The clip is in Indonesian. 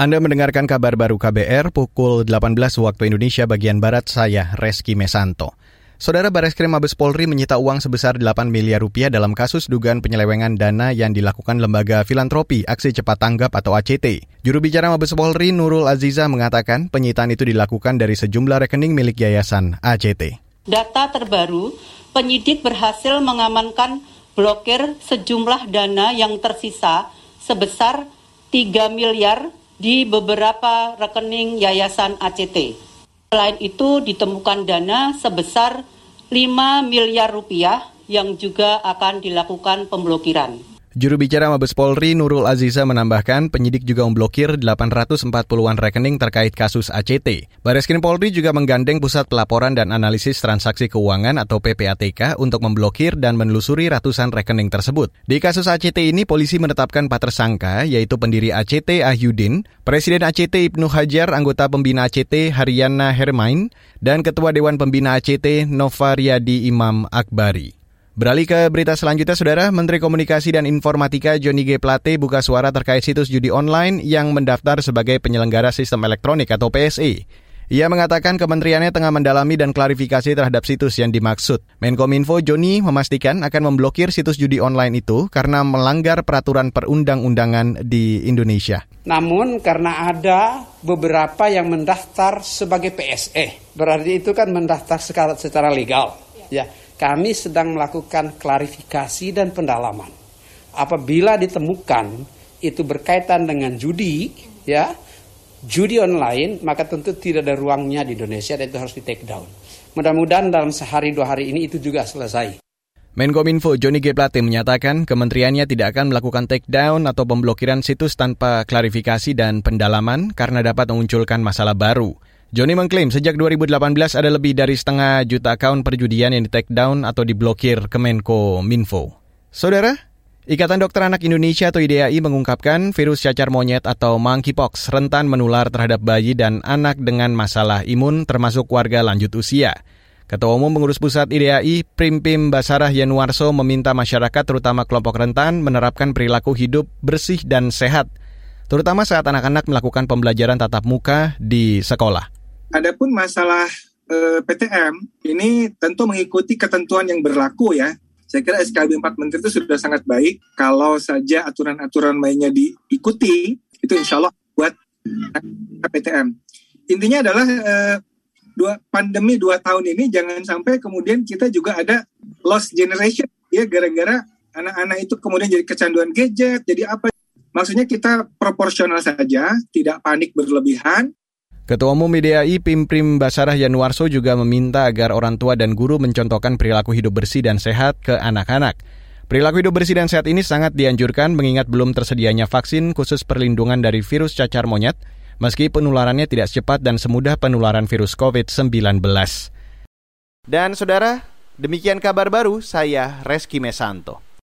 Anda mendengarkan kabar baru KBR pukul 18 waktu Indonesia bagian Barat, saya Reski Mesanto. Saudara Bareskrim Mabes Polri menyita uang sebesar 8 miliar rupiah dalam kasus dugaan penyelewengan dana yang dilakukan lembaga filantropi Aksi Cepat Tanggap atau ACT. Juru bicara Mabes Polri Nurul Aziza mengatakan penyitaan itu dilakukan dari sejumlah rekening milik yayasan ACT. Data terbaru, penyidik berhasil mengamankan blokir sejumlah dana yang tersisa sebesar 3 miliar di beberapa rekening Yayasan ACT. Selain itu ditemukan dana sebesar 5 miliar rupiah yang juga akan dilakukan pemblokiran. Juru bicara Mabes Polri Nurul Aziza menambahkan penyidik juga memblokir 840-an rekening terkait kasus ACT. Bareskrim Polri juga menggandeng Pusat Pelaporan dan Analisis Transaksi Keuangan atau PPATK untuk memblokir dan menelusuri ratusan rekening tersebut. Di kasus ACT ini polisi menetapkan empat tersangka yaitu pendiri ACT Ahyudin, Presiden ACT Ibnu Hajar, anggota pembina ACT Haryana Hermain, dan Ketua Dewan Pembina ACT Nova Riyadi Imam Akbari. Beralih ke berita selanjutnya, Saudara. Menteri Komunikasi dan Informatika Johnny G. Plate buka suara terkait situs judi online yang mendaftar sebagai penyelenggara sistem elektronik atau PSE. Ia mengatakan kementeriannya tengah mendalami dan klarifikasi terhadap situs yang dimaksud. Menkominfo Joni memastikan akan memblokir situs judi online itu karena melanggar peraturan perundang-undangan di Indonesia. Namun karena ada beberapa yang mendaftar sebagai PSE, berarti itu kan mendaftar secara, secara legal. Ya, kami sedang melakukan klarifikasi dan pendalaman. Apabila ditemukan itu berkaitan dengan judi, ya, judi online, maka tentu tidak ada ruangnya di Indonesia dan itu harus di take down. Mudah-mudahan dalam sehari dua hari ini itu juga selesai. Menkominfo Johnny G. Plate menyatakan kementeriannya tidak akan melakukan take down atau pemblokiran situs tanpa klarifikasi dan pendalaman karena dapat memunculkan masalah baru. Joni mengklaim sejak 2018 ada lebih dari setengah juta akun perjudian yang di-take down atau diblokir Kemenko Minfo. Saudara, Ikatan Dokter Anak Indonesia atau IDAI mengungkapkan virus cacar monyet atau monkeypox rentan menular terhadap bayi dan anak dengan masalah imun termasuk warga lanjut usia. Ketua Umum Pengurus Pusat IDAI, Primpim Basarah Yanuarso meminta masyarakat terutama kelompok rentan menerapkan perilaku hidup bersih dan sehat, terutama saat anak-anak melakukan pembelajaran tatap muka di sekolah. Adapun masalah eh, PTM ini tentu mengikuti ketentuan yang berlaku ya. Saya kira SKB 4 Menteri itu sudah sangat baik. Kalau saja aturan-aturan mainnya diikuti, itu insya Allah buat PTM. Intinya adalah eh, dua pandemi dua tahun ini jangan sampai kemudian kita juga ada lost generation ya gara-gara anak-anak itu kemudian jadi kecanduan gadget, jadi apa? Maksudnya kita proporsional saja, tidak panik berlebihan, Ketua Umum IDAI Pimprim Basarah Yanuarso juga meminta agar orang tua dan guru mencontohkan perilaku hidup bersih dan sehat ke anak-anak. Perilaku hidup bersih dan sehat ini sangat dianjurkan mengingat belum tersedianya vaksin khusus perlindungan dari virus cacar monyet, meski penularannya tidak secepat dan semudah penularan virus COVID-19. Dan saudara, demikian kabar baru saya Reski Mesanto.